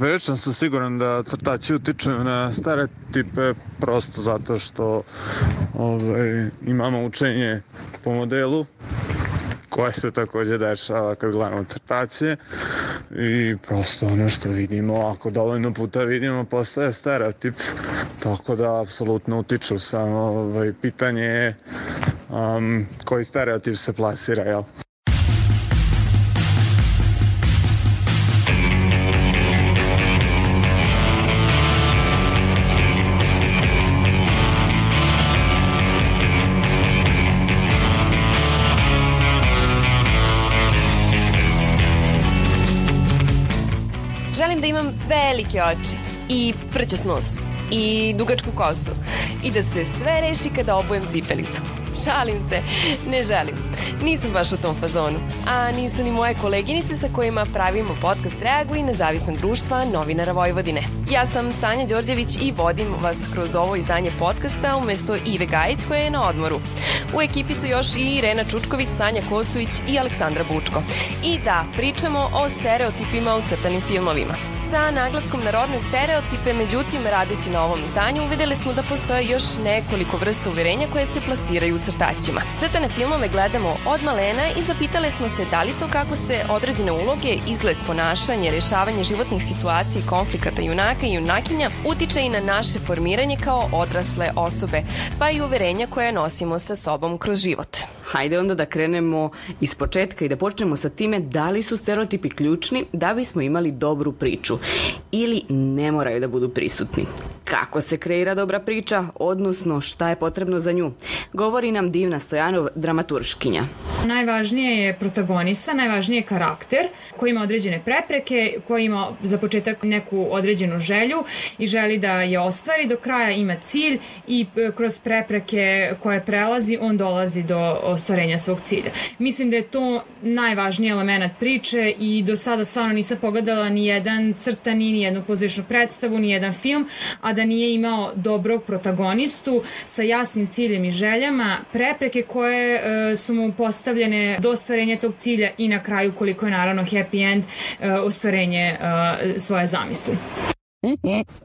Prilično sam siguran da crtači utiču na stereotipe prosto zato što ovaj, imamo učenje po modelu koje se takođe dešava kad gledamo crtaće i prosto ono što vidimo, ako dovoljno puta vidimo, postaje stereotip, tako da apsolutno utiču, samo ovaj, pitanje je um, koji stereotip se plasira, jel? Velike oči i prćas nos i dugačku kosu i da se sve reši kada obujem cipelicu. Šalim se, ne želim. Nisam baš u tom fazonu. A nisu ni moje koleginice sa kojima pravimo podcast Reagu i nezavisnog društva Novinara Vojvodine. Ja sam Sanja Đorđević i vodim vas kroz ovo izdanje podcasta umesto Ive Gajić koja je na odmoru. U ekipi su još i Irena Čučković, Sanja Kosović i Aleksandra Bučko. I da, pričamo o stereotipima u crtanim filmovima sa naglaskom na rodne stereotipe, međutim, radeći na ovom izdanju, uvideli smo da postoje još nekoliko vrsta uverenja koje se plasiraju u crtaćima. Crtane filmove gledamo od malena i zapitali smo se da li to kako se određene uloge, izgled ponašanje, rešavanje životnih situacija i konflikata junaka i junakinja utiče i na naše formiranje kao odrasle osobe, pa i uverenja koje nosimo sa sobom kroz život. Hajde onda da krenemo iz početka i da počnemo sa time da li su stereotipi ključni da bismo imali dobru priču ili ne moraju da budu prisutni. Kako se kreira dobra priča, odnosno šta je potrebno za nju, govori nam Divna Stojanov, dramaturškinja. Najvažnije je protagonista, najvažnije je karakter koji ima određene prepreke, koji ima za početak neku određenu želju i želi da je ostvari, do kraja ima cilj i e, kroz prepreke koje prelazi on dolazi do ostvarenja svog cilja. Mislim da je to najvažniji element priče i do sada stvarno nisam pogledala ni jedan crtani, ni jednu pozorišnu predstavu, ni jedan film, a da nije imao dobrog protagonistu sa jasnim ciljem i željama, prepreke koje e, su mu postavljene do ostvarenja tog cilja i na kraju koliko je naravno happy end e, ostvarenje e, svoje zamisli.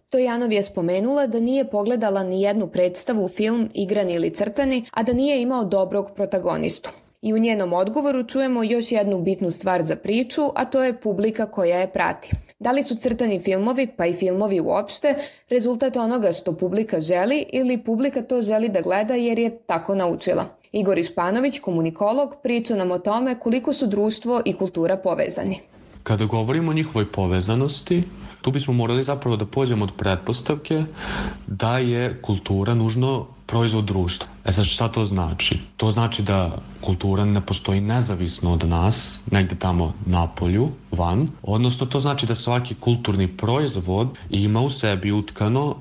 Stojanov je spomenula da nije pogledala ni jednu predstavu, film, igrani ili crtani, a da nije imao dobrog protagonistu. I u njenom odgovoru čujemo još jednu bitnu stvar za priču, a to je publika koja je prati. Da li su crtani filmovi, pa i filmovi uopšte, rezultat onoga što publika želi ili publika to želi da gleda jer je tako naučila? Igor Išpanović, komunikolog, priča nam o tome koliko su društvo i kultura povezani. Kada govorimo o njihovoj povezanosti, tu bismo morali zapravo da pođemo od pretpostavke da je kultura nužno proizvod društva. E sad šta to znači? To znači da kultura ne postoji nezavisno od nas, negde tamo na polju, van, odnosno to znači da svaki kulturni proizvod ima u sebi utkano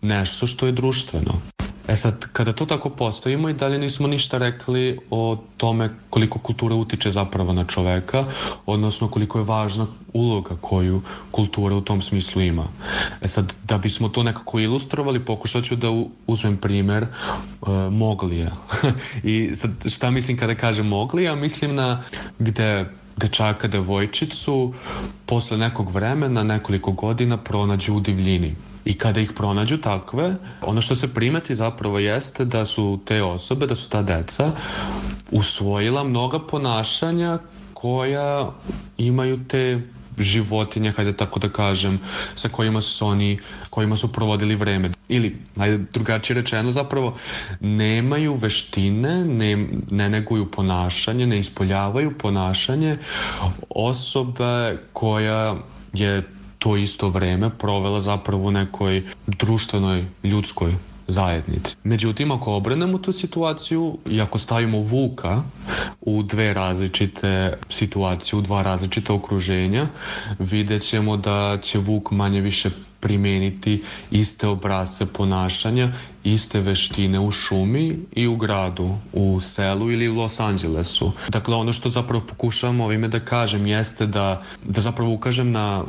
nešto što je društveno. E sad, kada to tako postavimo i dalje nismo ništa rekli o tome koliko kultura utiče zapravo na čoveka, odnosno koliko je važna uloga koju kultura u tom smislu ima. E sad, da bismo to nekako ilustrovali, pokušat ću da uzmem primer uh, Moglija. I sad, šta mislim kada kažem Moglija? Mislim na gde dečaka, devojčicu posle nekog vremena, nekoliko godina pronađu u divljini I kada ih pronađu takve, ono što se primeti zapravo jeste da su te osobe, da su ta deca usvojila mnoga ponašanja koja imaju te životinje, hajde tako da kažem, sa kojima su oni, kojima su provodili vreme. Ili, hajde drugačije rečeno, zapravo nemaju veštine, ne, ne neguju ponašanje, ne ispoljavaju ponašanje osobe koja je to isto vreme provela zapravo u nekoj društvenoj, ljudskoj zajednici. Međutim, ako obrenemo tu situaciju i ako stavimo Vuka u dve različite situacije, u dva različita okruženja, vidjet ćemo da će Vuk manje više primeniti iste obrazce ponašanja, iste veštine u šumi i u gradu, u selu ili u Los Angelesu. Dakle, ono što zapravo pokušavam ovime da kažem jeste da, da zapravo ukažem na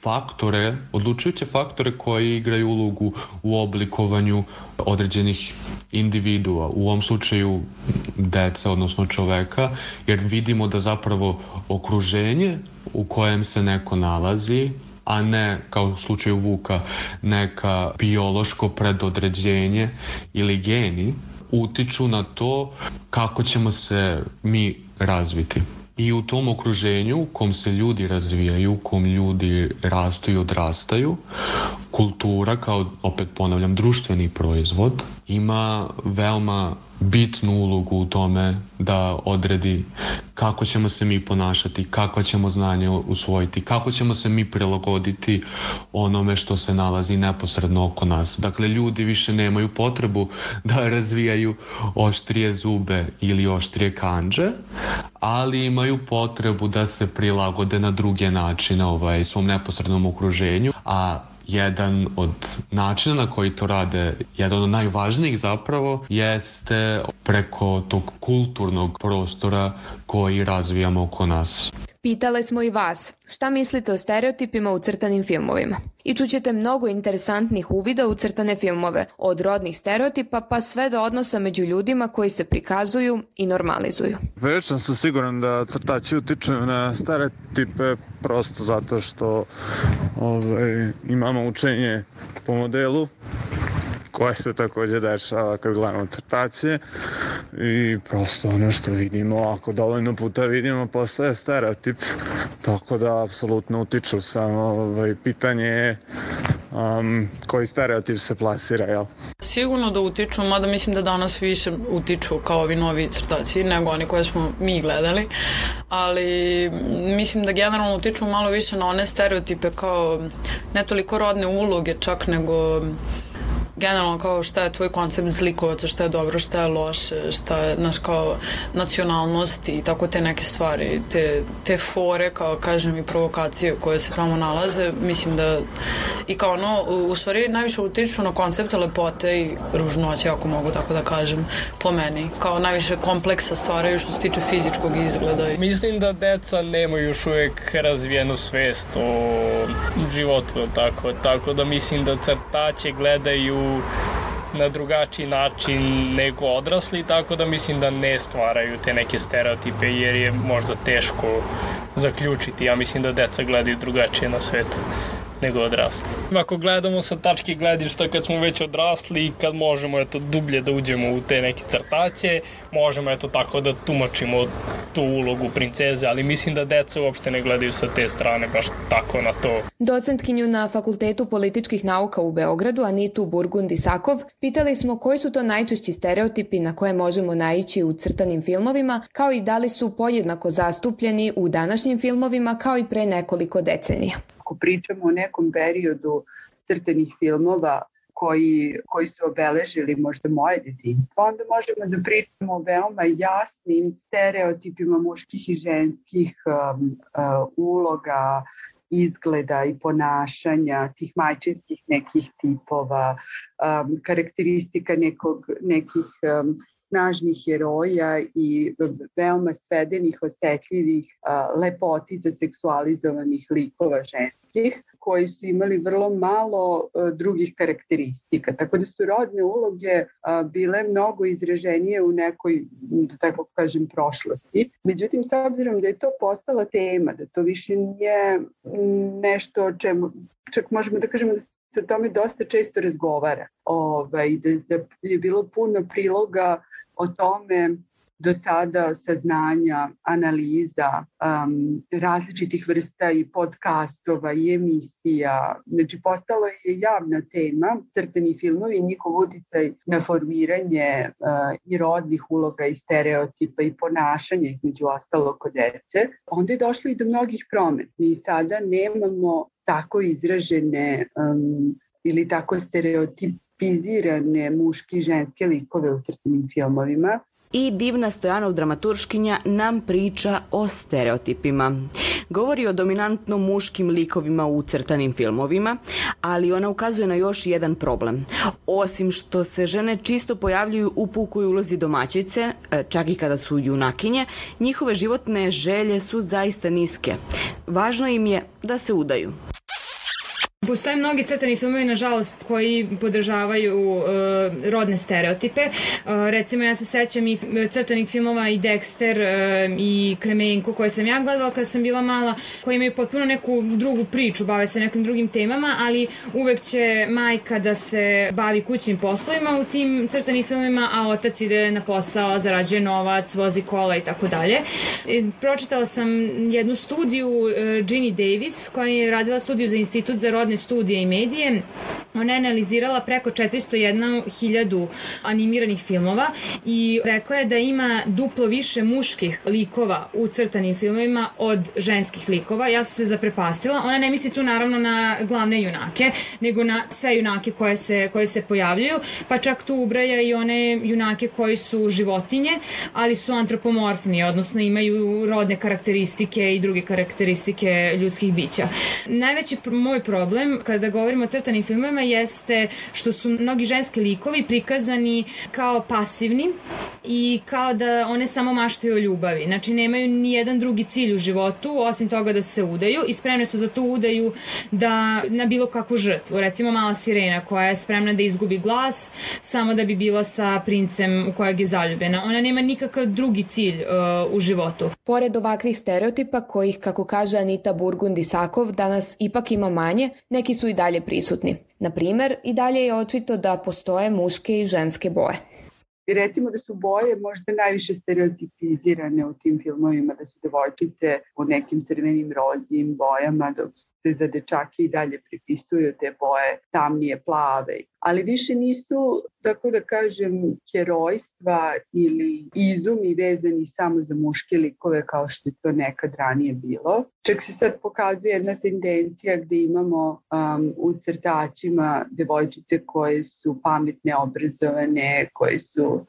faktore, odlučujuće faktore koji igraju ulogu u oblikovanju određenih individua, u ovom slučaju deca, odnosno čoveka, jer vidimo da zapravo okruženje u kojem se neko nalazi a ne kao u slučaju Vuka neka biološko predodređenje ili geni utiču na to kako ćemo se mi razviti. I u tom okruženju u kom se ljudi razvijaju, u kom ljudi rastu i odrastaju, kultura kao, opet ponavljam, društveni proizvod ima veoma bitnu ulogu u tome da odredi kako ćemo se mi ponašati, kako ćemo znanje usvojiti, kako ćemo se mi prilagoditi onome što se nalazi neposredno oko nas. Dakle, ljudi više nemaju potrebu da razvijaju oštrije zube ili oštrije kanđe, ali imaju potrebu da se prilagode na druge načine ovaj, svom neposrednom okruženju, a jedan od načina na koji to rade, jedan od najvažnijih zapravo, jeste preko tog kulturnog prostora koji razvijamo oko nas. Pitale smo i vas, šta mislite o stereotipima u crtanim filmovima? I čućete mnogo interesantnih uvida u crtane filmove, od rodnih stereotipa pa sve do odnosa među ljudima koji se prikazuju i normalizuju. Prilično sam siguran da crtači utiču na stereotipe prosto zato što ovaj, imamo učenje po modelu koje se takođe dešava kad gledamo crtaće i prosto ono što vidimo, ako dovoljno puta vidimo, postaje stereotip, tako da apsolutno utiču, samo ovaj, pitanje je um, koji stereotip se plasira, jel? Sigurno da utiču, mada mislim da danas više utiču kao ovi novi crtaci nego oni koje smo mi gledali, ali mislim da generalno utiču malo više na one stereotipe kao ne toliko rodne uloge čak nego generalno kao šta je tvoj koncept zlikovaca, šta je dobro, šta je loše, šta je, naš kao nacionalnost i tako te neke stvari, te, te fore, kao kažem i provokacije koje se tamo nalaze, mislim da i kao ono, u stvari najviše utiču na koncepte lepote i ružnoće, ako mogu tako da kažem, po meni. Kao najviše kompleksa stvaraju što se tiče fizičkog izgleda. Mislim da deca nemaju još uvek razvijenu svest o životu, tako, tako da mislim da crtaće gledaju na drugačiji način nego odrasli, tako da mislim da ne stvaraju te neke stereotipe jer je možda teško zaključiti. Ja mislim da deca gledaju drugačije na svet nego odrasli. Ako gledamo sa tačke gledišta kad smo već odrasli i kad možemo eto dublje da uđemo u te neke crtaće, možemo eto tako da tumačimo tu ulogu princeze, ali mislim da deca uopšte ne gledaju sa te strane baš tako na to. Docentkinju na Fakultetu političkih nauka u Beogradu, Anitu Burgundi-Sakov, pitali smo koji su to najčešći stereotipi na koje možemo naići u crtanim filmovima, kao i da li su podjednako zastupljeni u današnjim filmovima kao i pre nekoliko decenija ako pričamo o nekom periodu crtenih filmova koji, koji su obeležili možda moje detinstvo, onda možemo da pričamo o veoma jasnim stereotipima muških i ženskih um, uh, uloga, izgleda i ponašanja, tih majčinskih nekih tipova, um, karakteristika nekog, nekih um, snažnih heroja i veoma svedenih, osetljivih, lepotica seksualizovanih likova ženskih koji su imali vrlo malo drugih karakteristika. Tako da su rodne uloge bile mnogo izraženije u nekoj, da tako kažem, prošlosti. Međutim, s obzirom da je to postala tema, da to više nije nešto o čemu, čak možemo da kažemo da se o tome dosta često razgovara. Ovaj, da, da je bilo puno priloga o tome do sada saznanja, analiza um, različitih vrsta i podcastova i emisija. Znači, postalo je javna tema crteni filmovi i njihov uticaj na formiranje uh, i rodnih uloga i stereotipa i ponašanja između ostalo kod dece. Onda je došlo i do mnogih promena. Mi sada nemamo tako izražene um, ili tako stereotipizirane muški i ženske likove u crtenim filmovima i Divna Stojanov dramaturškinja nam priča o stereotipima. Govori o dominantno muškim likovima u crtanim filmovima, ali ona ukazuje na još jedan problem. Osim što se žene čisto pojavljuju u pukoj ulozi domaćice, e, čak i kada su junakinje, njihove životne želje su zaista niske. Važno im je da se udaju. Postoje mnogi crtani filmovi, nažalost, koji podržavaju uh, rodne stereotipe. Uh, recimo, ja se sećam i crtanih filmova i Dexter uh, i Kremenko koje sam ja gledala kada sam bila mala, koji imaju potpuno neku drugu priču, bave se nekim drugim temama, ali uvek će majka da se bavi kućnim poslovima u tim crtanim filmima, a otac ide na posao, zarađuje novac, vozi kola i tako dalje. Pročitala sam jednu studiju uh, Ginny Davis koja je radila studiju za Institut za rodne studije i medije. Ona je analizirala preko 401.000 animiranih filmova i rekla je da ima duplo više muških likova u crtanim filmovima od ženskih likova. Ja sam se zaprepastila. Ona ne misli tu naravno na glavne junake, nego na sve junake koje se, koje se pojavljuju, pa čak tu ubraja i one junake koji su životinje, ali su antropomorfni, odnosno imaju rodne karakteristike i druge karakteristike ljudskih bića. Najveći moj problem kada govorimo o crtanim filmovima jeste što su mnogi ženski likovi prikazani kao pasivni i kao da one samo maštaju o ljubavi. Znači nemaju ni jedan drugi cilj u životu osim toga da se udaju i spremne su za tu udaju da na bilo kakvu žrtvu. Recimo mala sirena koja je spremna da izgubi glas samo da bi bila sa princem u kojeg je zaljubljena. Ona nema nikakav drugi cilj uh, u životu. Pored ovakvih stereotipa kojih, kako kaže Anita Burgundi-Sakov, danas ipak ima manje, neki su i dalje prisutni. Na primer, i dalje je očito da postoje muške i ženske boje. I recimo da su boje možda najviše stereotipizirane u tim filmovima, da su devojčice u nekim crvenim rozijim bojama, dok se za dečake i dalje pripisuju te boje tamnije plave. Ali više nisu, tako da kažem, herojstva ili izumi vezani samo za muške likove kao što je to nekad ranije bilo. Čak se sad pokazuje jedna tendencija gde imamo um, u crtačima devojčice koje su pametne, obrazovane, koje su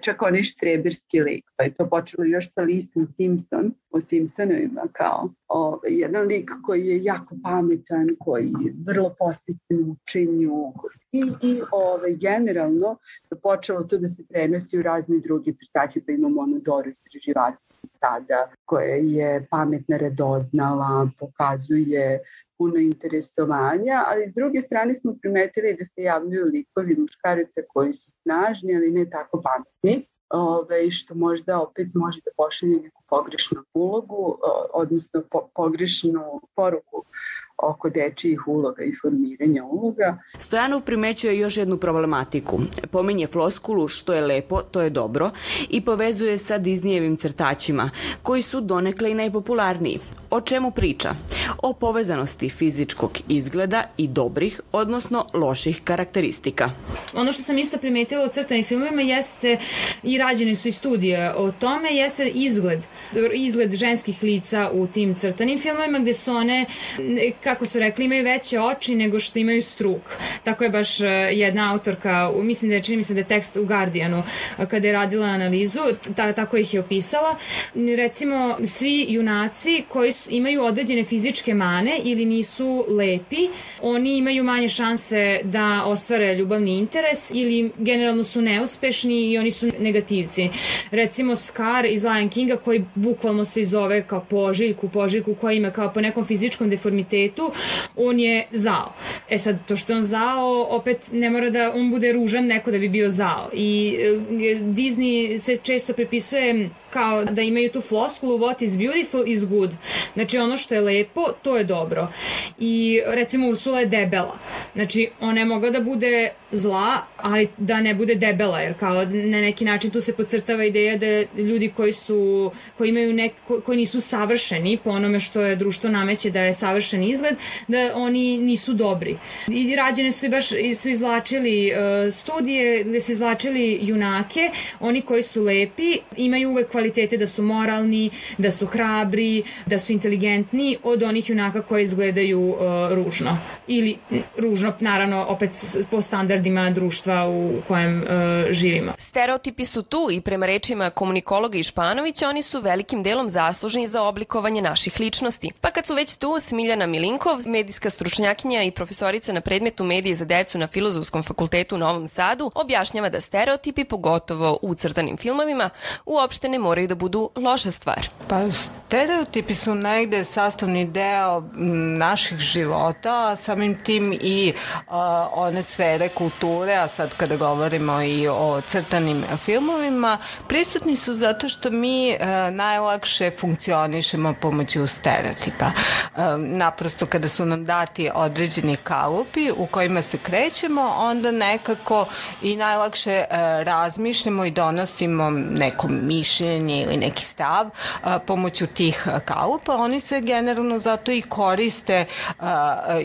čak onaj štreberski lik, pa je to počelo još sa Lisom Simpson o Simpsonovima kao o, jedan lik koji je jako pametan, koji je vrlo posvećen učenju i, i ove, generalno je počelo to da se prenosi u razne druge crtače, pa imamo onu Doru istraživača sada koja je pametna, radoznala, pokazuje puno interesovanja, ali s druge strane smo primetili da se javljaju likovi muškarice koji su snažni, ali ne tako pametni, ove, što možda opet može da pošalje neku pogrešnu ulogu, odnosno po, pogrešnu poruku oko dečijih uloga i formiranja uloga. Stojanov primećuje još jednu problematiku. Pominje floskulu što je lepo, to je dobro i povezuje sa Disneyevim crtačima, koji su donekle i najpopularniji. O čemu priča? O povezanosti fizičkog izgleda i dobrih, odnosno loših karakteristika. Ono što sam isto primetila u crtanim filmovima jeste, i rađene su i studije o tome, jeste izgled, izgled ženskih lica u tim crtanim filmovima gde su one kako su rekli, imaju veće oči nego što imaju struk. Tako je baš e, jedna autorka, mislim da je, čini mi se da je tekst u Guardianu, e, kada je radila analizu, ta, tako ih je opisala. Recimo, svi junaci koji su, imaju određene fizičke mane ili nisu lepi, oni imaju manje šanse da ostvare ljubavni interes ili generalno su neuspešni i oni su negativci. Recimo Scar iz Lion Kinga koji bukvalno se izove kao požiljku, požiljku koja ima kao po nekom fizičkom deformitetu svetu, on je zao. E sad, to što je on zao, opet ne mora da on bude ružan neko da bi bio zao. I e, Disney se često prepisuje kao da imaju tu floskulu what is beautiful is good. Znači ono što je lepo, to je dobro. I recimo Ursula je debela. Znači ona je mogla da bude zla, ali da ne bude debela, jer kao na neki način tu se podcrtava ideja da ljudi koji su, koji imaju nek, koji nisu savršeni po onome što je društvo nameće da je savršen izgled, da oni nisu dobri. I rađene su i baš su izlačili uh, studije gde su izlačili junake, oni koji su lepi, imaju uvek kvalitete da su moralni, da su hrabri, da su inteligentni od onih junaka koji izgledaju uh, ružno. Ili ružno, naravno, opet po standardu standardima društva u kojem uh, živimo. Stereotipi su tu i prema rečima komunikologa Išpanovića oni su velikim delom zaslužni za oblikovanje naših ličnosti. Pa kad su već tu, Smiljana Milinkov, medijska stručnjakinja i profesorica na predmetu medije za decu na Filozofskom fakultetu u Novom Sadu, objašnjava da stereotipi, pogotovo u crtanim filmovima, uopšte ne moraju da budu loša stvar. Pa stereotipi su negde sastavni deo naših života, a samim tim i uh, one sfere kulture, a sad kada govorimo i o crtanim filmovima, prisutni su zato što mi uh, najlakše funkcionišemo pomoću stereotipa. Uh, naprosto kada su nam dati određeni kalupi u kojima se krećemo, onda nekako i najlakše uh, razmišljamo i donosimo neko mišljenje ili neki stav uh, pomoću tih kalupa. Oni se generalno zato i koriste uh,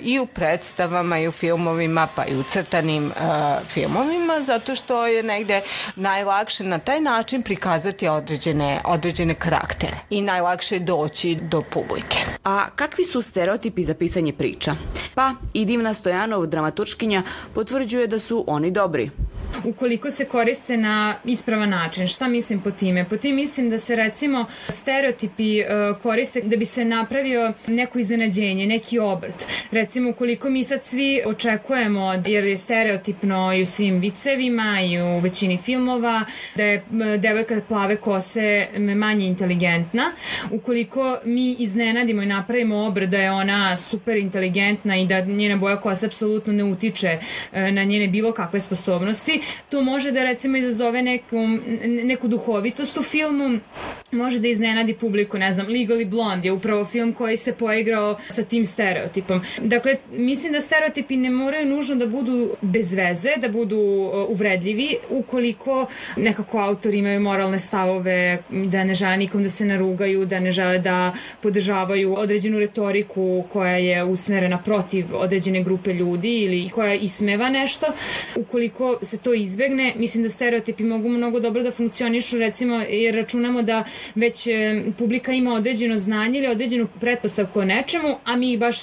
i u predstavama i u filmovima pa i u crtanim uh, filmovima zato što je negde najlakše na taj način prikazati određene, određene karaktere i najlakše doći do publike. A kakvi su stereotipi za pisanje priča? Pa i Divna Stojanov, dramatočkinja, potvrđuje da su oni dobri ukoliko se koriste na ispravan način. Šta mislim po time? Po tim mislim da se recimo stereotipi uh, koriste da bi se napravio neko iznenađenje, neki obrt. Recimo ukoliko mi sad svi očekujemo, jer je stereotipno i u svim vicevima i u većini filmova, da je devojka plave kose manje inteligentna, ukoliko mi iznenadimo i napravimo obrt da je ona super inteligentna i da njena boja kose apsolutno ne utiče na njene bilo kakve sposobnosti, to može da recimo izazove neku, neku duhovitost u filmu, može da iznenadi publiku, ne znam, Legally Blonde je upravo film koji se poigrao sa tim stereotipom. Dakle, mislim da stereotipi ne moraju nužno da budu bez veze, da budu uvredljivi, ukoliko nekako autori imaju moralne stavove, da ne žele nikom da se narugaju, da ne žele da podržavaju određenu retoriku koja je usmerena protiv određene grupe ljudi ili koja ismeva nešto. Ukoliko se to izbegne, mislim da stereotipi mogu mnogo dobro da funkcionišu, recimo, jer računamo da već e, publika ima određeno znanje ili određenu pretpostavku o nečemu, a mi baš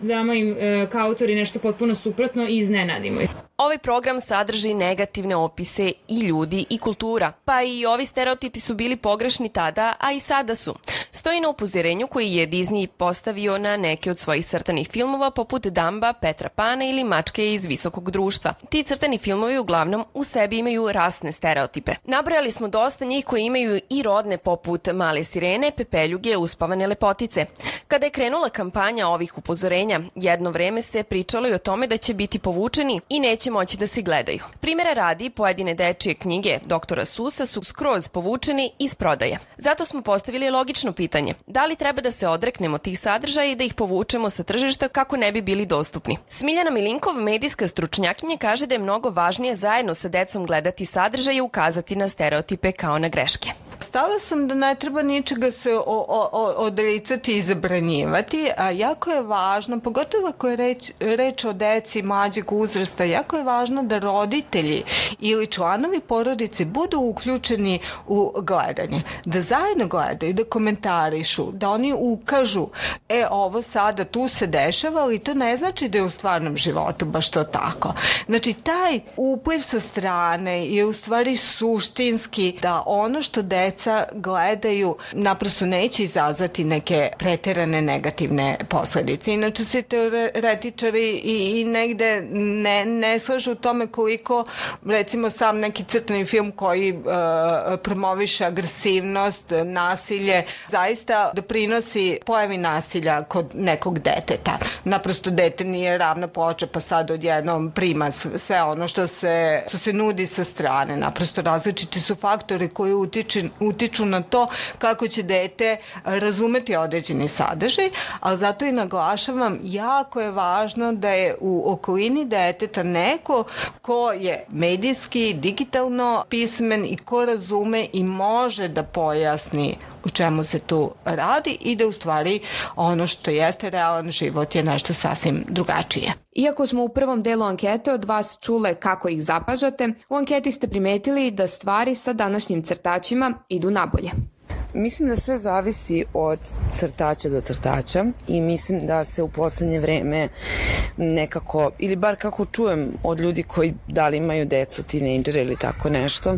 damo im e, kao autori nešto potpuno suprotno i iznenadimo ih. Ovaj program sadrži negativne opise i ljudi i kultura, pa i ovi stereotipi su bili pogrešni tada, a i sada su. Stoji na upozorenju koji je Disney postavio na neke od svojih crtanih filmova poput Damba, Petra Pana ili Mačke iz visokog društva. Ti crtani filmovi uglavnom u sebi imaju rasne stereotipe. Nabrojali smo dosta njih koji imaju i rodne poput Male sirene, Pepeljuge, Uspavane lepotice. Kada je krenula kampanja ovih upozorenja, jedno vreme se pričalo i o tome da će biti povučeni i neće moći da se gledaju. Primera radi, pojedine dečije knjige doktora Susa su skroz povučeni iz prodaje. Zato smo postavili logično pitanje. Da li treba da se odreknemo tih sadržaja i da ih povučemo sa tržišta kako ne bi bili dostupni? Smiljana Milinkov, medijska stručnjakinja, kaže da je mnogo važnije zajedno sa decom gledati sadržaje i ukazati na stereotipe kao na greške. Stala sam da ne treba ničega se o, o, o, odricati i zabranjivati, a jako je važno, pogotovo ako je reč, reč o deci mlađeg uzrasta, jako je važno da roditelji ili članovi porodice budu uključeni u gledanje, da zajedno gledaju, da komentarišu, da oni ukažu, e, ovo sada tu se dešava, ali to ne znači da je u stvarnom životu baš to tako. Znači, taj upliv sa strane je u stvari suštinski da ono što deca deca gledaju naprosto neće izazvati neke preterane negativne posledice. Inače se teoretičari i, i negde ne, ne slažu u tome koliko recimo sam neki crtani film koji uh, promoviše agresivnost, nasilje, zaista doprinosi pojavi nasilja kod nekog deteta. Naprosto dete nije ravna ploča pa sad odjednom prima sve ono što se, što se nudi sa strane. Naprosto različiti su faktori koji utiču, utiču na to kako će dete razumeti određeni sadržaj, ali zato i naglašavam, jako je važno da je u okolini deteta neko ko je medijski, digitalno pismen i ko razume i može da pojasni u čemu se tu radi i da u stvari ono što jeste realan život je nešto sasvim drugačije. Iako smo u prvom delu ankete od vas čule kako ih zapažate, u anketi ste primetili da stvari sa današnjim crtačima idu nabolje. Mislim da sve zavisi od crtača do crtača i mislim da se u poslednje vreme nekako, ili bar kako čujem od ljudi koji da li imaju decu, tinejdžere ili tako nešto,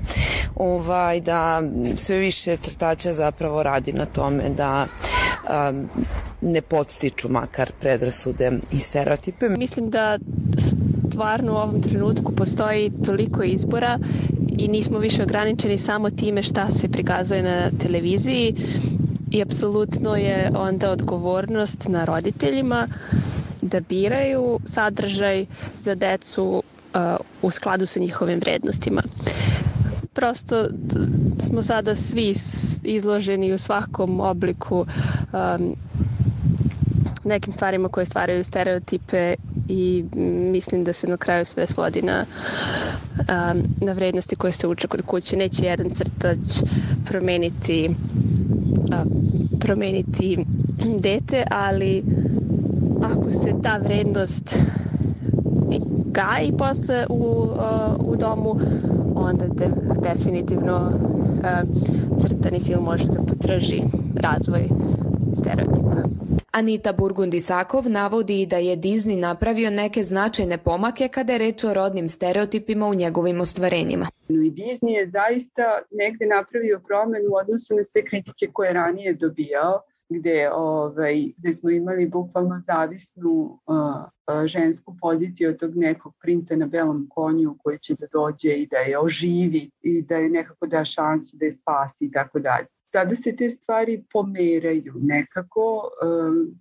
ovaj, da sve više crtača zapravo radi na tome da um, ne podstiču makar predrasude i stereotipe. Mislim da stvarno u ovom trenutku postoji toliko izbora i nismo više ograničeni samo time šta se prikazuje na televiziji i apsolutno je onda odgovornost na roditeljima da biraju sadržaj za decu u skladu sa njihovim vrednostima. Prosto smo sada svi izloženi u svakom obliku um, nekim stvarima koje stvaraju stereotipe i mislim da se na kraju sve svodi na, um, na vrednosti koje se uče kod kuće. Neće jedan crtač promeniti uh, promeniti dete, ali ako se ta vrednost gaji posle u, uh, u domu, onda de, definitivno uh, crtani film može da potraži razvoj. Anita Burgundi-Sakov navodi da je Disney napravio neke značajne pomake kada je reč o rodnim stereotipima u njegovim ostvarenjima. I Disney je zaista negde napravio promenu u odnosu na sve kritike koje je ranije dobijao gde, ovaj, gde smo imali bukvalno zavisnu uh, žensku poziciju od tog nekog princa na belom konju koji će da dođe i da je oživi i da je nekako da šansu da je spasi i tako dalje sada se te stvari pomeraju nekako,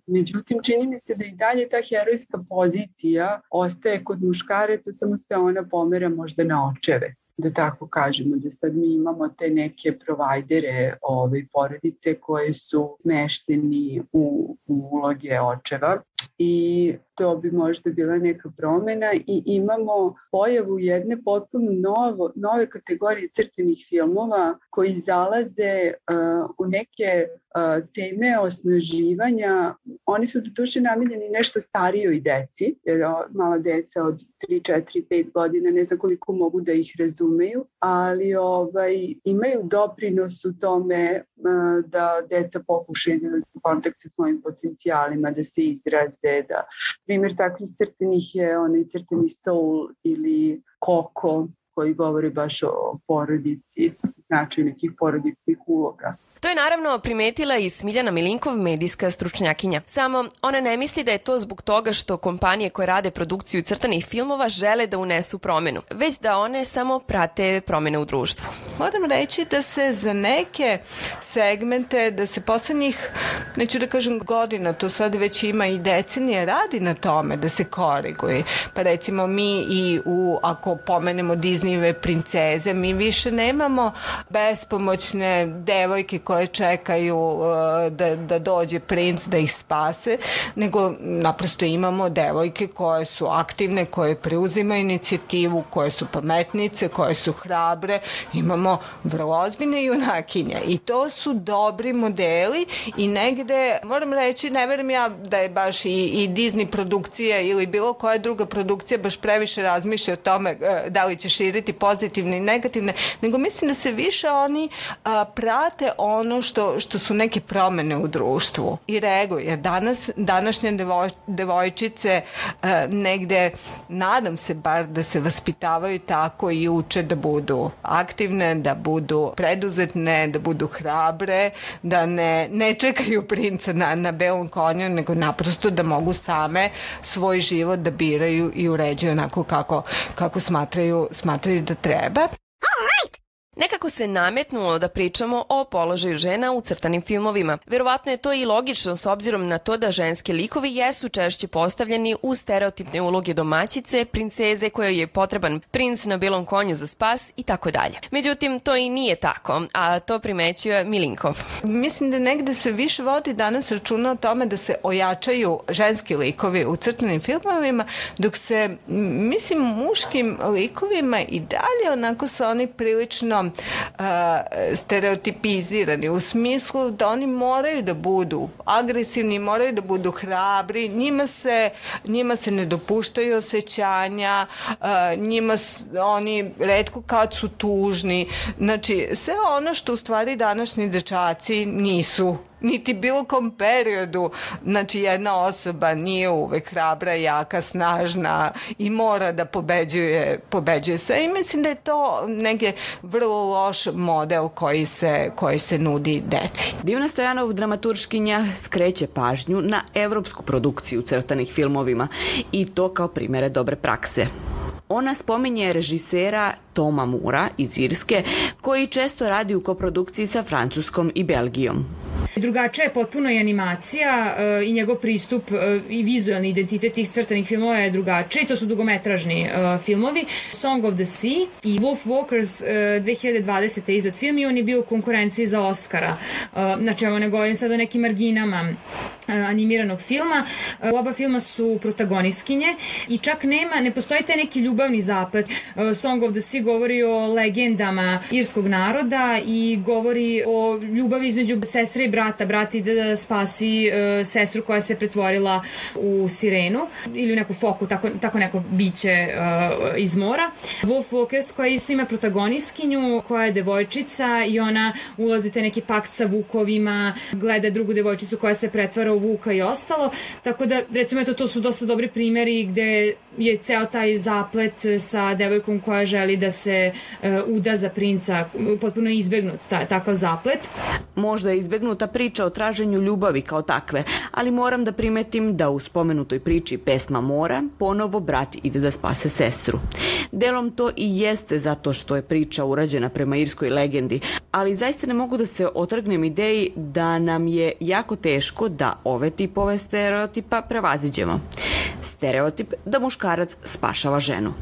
međutim čini mi se da i dalje ta herojska pozicija ostaje kod muškaraca, samo se ona pomera možda na očeve da tako kažemo, da sad mi imamo te neke provajdere ove porodice koje su smešteni u, u uloge očeva i to bi možda bila neka promena i imamo pojavu jedne potpuno novo, nove kategorije crtenih filmova koji zalaze uh, u neke uh, teme osnaživanja. Oni su do duše namiljeni nešto starijoj deci, jer mala deca od 3, 4, 5 godina ne znam koliko mogu da ih razumeju, ali ovaj, imaju doprinos u tome uh, da deca pokušaju da kontakt sa svojim potencijalima, da se izraze, da. Primer takvih crtenih je onaj crteni Soul ili Koko koji govori baš o porodici, značaju nekih porodičnih uloga. To je naravno primetila i Smiljana Milinkov, medijska stručnjakinja. Samo ona ne misli da je to zbog toga što kompanije koje rade produkciju crtanih filmova žele da unesu promenu, već da one samo prate promene u društvu. Moram reći da se za neke segmente, da se poslednjih, neću da kažem godina, to sad već ima i decenije, radi na tome da se koriguje. Pa recimo mi i u, ako pomenemo Disneyve princeze, mi više nemamo bespomoćne devojke koje čekaju uh, da, da dođe princ da ih spase, nego naprosto imamo devojke koje su aktivne, koje preuzimaju inicijativu, koje su pametnice, koje su hrabre, imamo vrlo ozbiljne junakinje. I to su dobri modeli i negde, moram reći, ne verujem ja da je baš i, i Disney produkcija ili bilo koja druga produkcija baš previše razmišlja o tome uh, da li će širiti pozitivne i negativne, nego mislim da se više oni a, prate on ono što, što su neke promene u društvu i reaguju. Jer danas, današnje devoj, devojčice uh, negde, nadam se bar da se vaspitavaju tako i uče da budu aktivne, da budu preduzetne, da budu hrabre, da ne, ne čekaju princa na, na belom konju, nego naprosto da mogu same svoj život da biraju i uređuju onako kako, kako smatraju, smatraju da treba. Nekako se nametnulo da pričamo o položaju žena u crtanim filmovima. Verovatno je to i logično s obzirom na to da ženski likovi jesu češće postavljeni u stereotipne uloge domaćice, princeze kojoj je potreban princ na belom konju za spas i tako dalje. Međutim, to i nije tako, a to primećuje Milinkov. Mislim da negde se više vodi danas računa o tome da se ojačaju ženski likovi u crtanim filmovima, dok se, mislim, muškim likovima i dalje onako su oni prilično veoma uh, stereotipizirani u smislu da oni moraju da budu agresivni, moraju da budu hrabri, njima se, njima se ne dopuštaju osjećanja, uh, njima oni redko kad su tužni. Znači, sve ono što u stvari današnji dečaci nisu niti bilo kom periodu znači jedna osoba nije uvek hrabra, jaka, snažna i mora da pobeđuje, pobeđuje sve i mislim da je to neke vrlo loš model koji se, koji se nudi deci. Divna Stojanov dramaturškinja skreće pažnju na evropsku produkciju crtanih filmovima i to kao primere dobre prakse. Ona spominje režisera Toma Mura iz Irske, koji često radi u koprodukciji sa Francuskom i Belgijom. Drugačija je potpuno i animacija e, i njegov pristup e, i vizualni identitet tih crtanih filmova je drugačiji. To su dugometražni e, filmovi. Song of the Sea i Wolf Walkers 2020. izad film i on je bio u konkurenciji za Oscara. Znači, evo ne govorim sad o nekim marginama animiranog filma. Oba filma su protagonistkinje i čak nema, ne postoji taj neki ljubavni zaplet. Song of the Sea govori o legendama irskog naroda i govori o ljubavi između sestre i brata. Brat ide da spasi uh, sestru koja se pretvorila u sirenu ili u neku foku, tako, tako neko biće uh, iz mora. Wolf Walkers koja isto ima protagonistkinju koja je devojčica i ona ulazi te neki pakt sa vukovima, gleda drugu devojčicu koja se pretvara u vuka i ostalo. Tako da, recimo, eto, to su dosta dobri primeri gde je ceo taj zaplet sa devojkom koja želi da se uh, uda za princa, potpuno izbegnut ta, takav zaplet. Možda je izbegnuta priča o traženju ljubavi kao takve, ali moram da primetim da u spomenutoj priči pesma Mora ponovo brat ide da spase sestru. Delom to i jeste zato što je priča urađena prema irskoj legendi, ali zaista ne mogu da se otrgnem ideji da nam je jako teško da ove tipove stereotipa prevaziđemo. Stereotip da muškarac spašava ženu.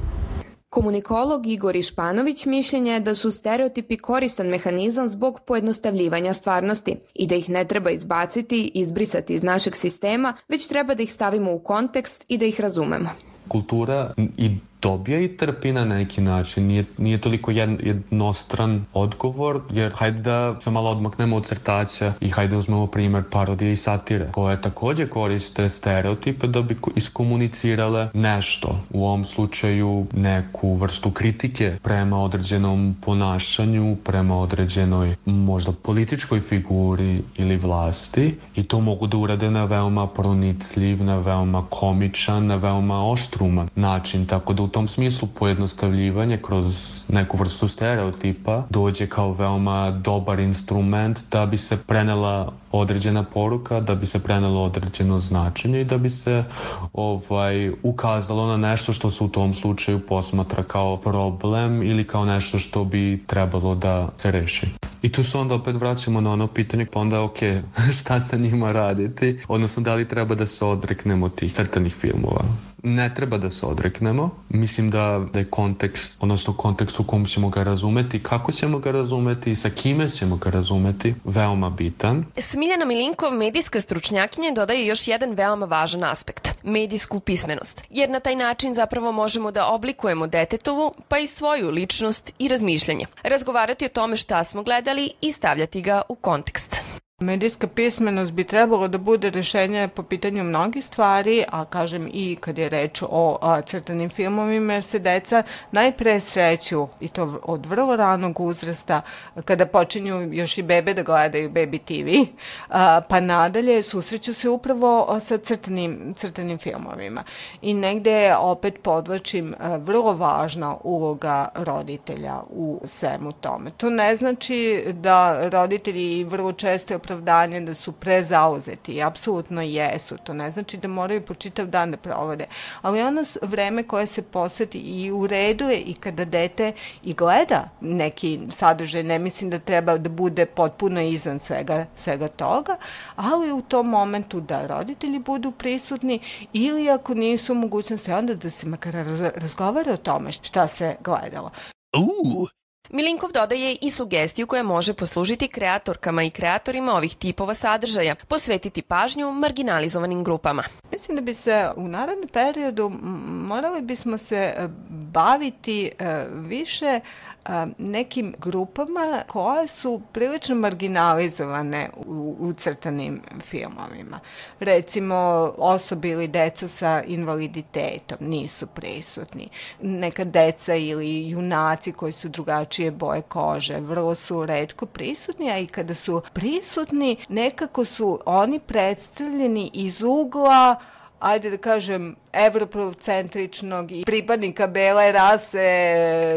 Komunikolog Igor Išpanović mišljenja je da su stereotipi koristan mehanizam zbog pojednostavljivanja stvarnosti i da ih ne treba izbaciti, izbrisati iz našeg sistema, već treba da ih stavimo u kontekst i da ih razumemo. Kultura i dobija i trpi na neki način. Nije, nije toliko jednostran odgovor, jer hajde da se malo odmaknemo od crtaća i hajde uzmemo primer parodije i satire, koje takođe koriste stereotipe da bi iskomunicirale nešto. U ovom slučaju neku vrstu kritike prema određenom ponašanju, prema određenoj možda političkoj figuri ili vlasti i to mogu da urade na veoma pronicljiv, na veoma komičan, na veoma oštruman način, tako da u tom smislu pojednostavljivanje kroz neku vrstu stereotipa dođe kao veoma dobar instrument da bi se prenela određena poruka, da bi se prenelo određeno značenje i da bi se ovaj ukazalo na nešto što se u tom slučaju posmatra kao problem ili kao nešto što bi trebalo da se reši. I tu se onda opet vraćamo na ono pitanje, pa onda ok, šta sa njima raditi, odnosno da li treba da se odreknemo tih crtanih filmova ne treba da se odreknemo. Mislim da, da je kontekst, odnosno kontekst u kom ćemo ga razumeti, kako ćemo ga razumeti i sa kime ćemo ga razumeti, veoma bitan. Smiljana Milinkov, medijska stručnjakinja, dodaje još jedan veoma važan aspekt, medijsku pismenost. Jer na taj način zapravo možemo da oblikujemo detetovu, pa i svoju ličnost i razmišljanje. Razgovarati o tome šta smo gledali i stavljati ga u kontekst. Medijska pismenost bi trebalo da bude rešenje po pitanju mnogih stvari, a kažem i kad je reč o a, crtanim filmovima, jer se deca najpre sreću, i to od vrlo ranog uzrasta, kada počinju još i bebe da gledaju Baby TV, a, pa nadalje susreću se upravo sa crtanim, crtanim filmovima. I negde opet podlačim a, vrlo važna uloga roditelja u svemu tome. To ne znači da roditelji vrlo često opravdanje da su prezauzeti apsolutno jesu. To ne znači da moraju po čitav dan da provode. Ali ono vreme koje se posveti i u redu je i kada dete i gleda neki sadržaj, ne mislim da treba da bude potpuno izvan svega, svega toga, ali u tom momentu da roditelji budu prisutni ili ako nisu mogućnosti onda da se makar razgovara o tome šta se gledalo. Uuu, Milinkov dodaje i sugestiju koja može poslužiti kreatorkama i kreatorima ovih tipova sadržaja, posvetiti pažnju marginalizovanim grupama. Mislim da bi se u narednom periodu morali bismo se e, baviti e, više a, nekim grupama koje su prilično marginalizovane u, crtanim filmovima. Recimo, osobe ili deca sa invaliditetom nisu prisutni. Neka deca ili junaci koji su drugačije boje kože vrlo su redko prisutni, a i kada su prisutni, nekako su oni predstavljeni iz ugla ajde da kažem, evropocentričnog i pripadnika bele rase,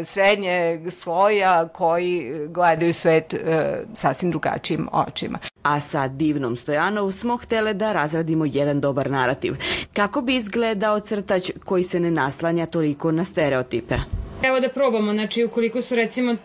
srednje sloja koji gledaju svet e, sasvim drugačijim očima. A sa Divnom Stojanov smo htele da razradimo jedan dobar narativ. Kako bi izgledao crtač koji se ne naslanja toliko na stereotipe? Evo da probamo, znači ukoliko su recimo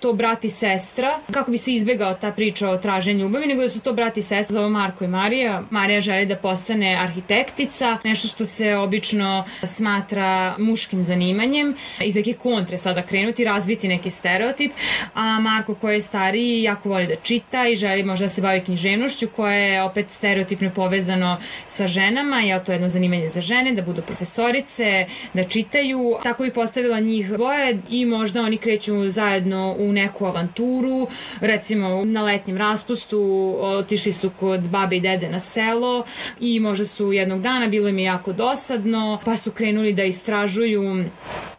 to brat i sestra, kako bi se izbegao ta priča o traženju ljubavi, nego da su to brat i sestra, zove Marko i Marija. Marija želi da postane arhitektica, nešto što se obično smatra muškim zanimanjem, iz neke kontre sada krenuti, razviti neki stereotip, a Marko koji je stariji jako voli da čita i želi možda da se bavi književnošću koja je opet stereotipno povezano sa ženama, je to jedno zanimanje za žene, da budu profesorice, da čitaju. Tako bi postavila njih dvoje i možda oni kreću zajedno u neku avanturu, recimo na letnjem raspustu otišli su kod babe i dede na selo i možda su jednog dana, bilo im je jako dosadno, pa su krenuli da istražuju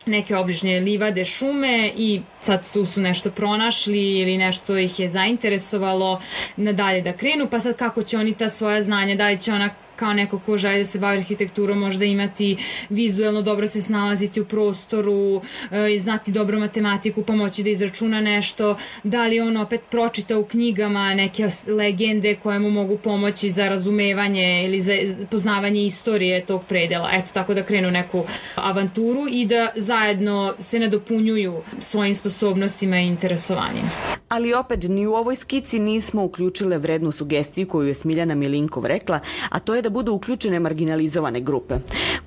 neke obližnje livade, šume i sad tu su nešto pronašli ili nešto ih je zainteresovalo nadalje da krenu, pa sad kako će oni ta svoja znanja, da li će ona kao neko ko želi da se bavi arhitekturom možda imati vizuelno dobro se snalaziti u prostoru, e, znati dobro matematiku, pa moći da izračuna nešto, da li on opet pročita u knjigama neke legende koje mu mogu pomoći za razumevanje ili za poznavanje istorije tog predela. Eto, tako da krenu neku avanturu i da zajedno se nadopunjuju svojim sposobnostima i interesovanjem. Ali opet, ni u ovoj skici nismo uključile vrednu sugestiju koju je Smiljana Milinkov rekla, a to je da budu uključene marginalizovane grupe.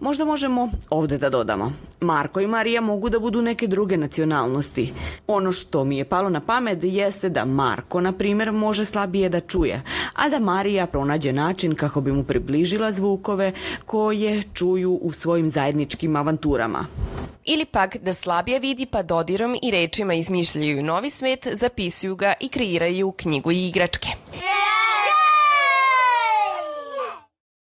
Možda možemo ovde da dodamo. Marko i Marija mogu da budu neke druge nacionalnosti. Ono što mi je palo na pamet jeste da Marko, na primer, može slabije da čuje, a da Marija pronađe način kako bi mu približila zvukove koje čuju u svojim zajedničkim avanturama. Ili pak da slabije vidi pa dodirom i rečima izmišljaju novi svet, zapisuju ga i kreiraju knjigu i igračke.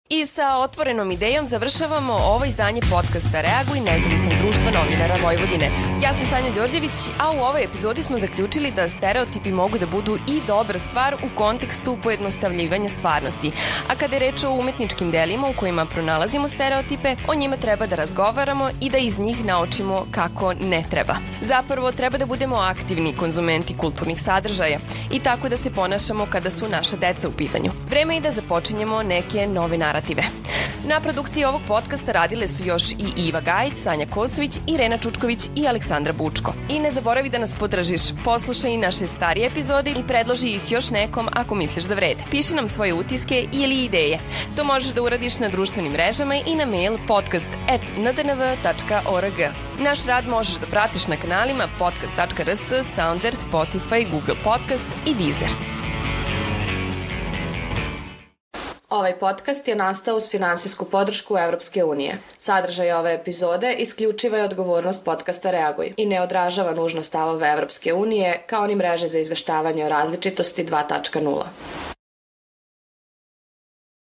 I sa otvorenom idejom završavamo ovo izdanje podcasta Reaguj nezavisnog društva novinara Vojvodine. Ja sam Sanja Đorđević, a u ovoj epizodi smo zaključili da stereotipi mogu da budu i dobra stvar u kontekstu pojednostavljivanja stvarnosti. A kada je reč o umetničkim delima u kojima pronalazimo stereotipe, o njima treba da razgovaramo i da iz njih naučimo kako ne treba. Zapravo treba da budemo aktivni konzumenti kulturnih sadržaja i tako da se ponašamo kada su naša deca u pitanju. Vreme je da započinjemo neke nove narative narative. Na produkciji ovog podcasta radile su još i Iva Gajić, Sanja Kosović, Irena Čučković i Aleksandra Bučko. I ne zaboravi da nas podržiš. Poslušaj i naše starije epizode i predloži ih još nekom ako misliš da vrede. Piši nam svoje utiske ili ideje. To možeš da uradiš na društvenim mrežama i na mail podcast.ndnv.org. Naš rad možeš da pratiš na kanalima podcast.rs, Sounder, Spotify, Google Podcast i Deezer. Ovaj podcast je nastao uz finansijsku podršku Evropske unije. Sadržaj ove epizode isključiva je odgovornost podcasta Reaguj i ne odražava nužno stavove Evropske unije kao ni mreže za izveštavanje o različitosti 2.0.